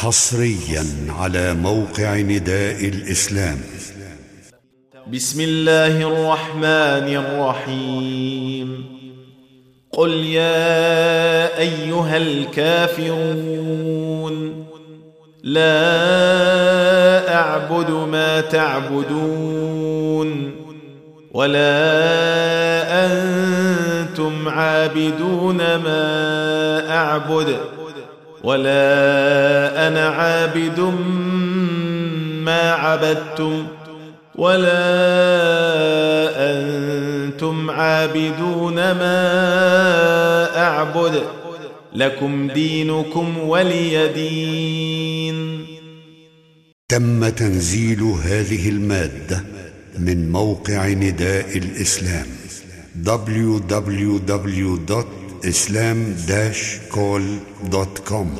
حصريا على موقع نداء الإسلام. بسم الله الرحمن الرحيم. قل يا أيها الكافرون لا أعبد ما تعبدون ولا أنتم عابدون ما أعبد. ولا أنا عابد ما عبدتم ولا أنتم عابدون ما اعبد لكم دينكم ولي دين. تم تنزيل هذه المادة من موقع نداء الإسلام islam-call.com